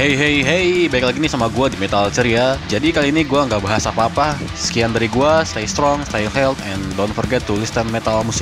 Hey hey hey, balik lagi nih sama gue di Metal Ceria. Jadi kali ini gue nggak bahas apa-apa. Sekian dari gue, stay strong, stay healthy, and don't forget to listen metal music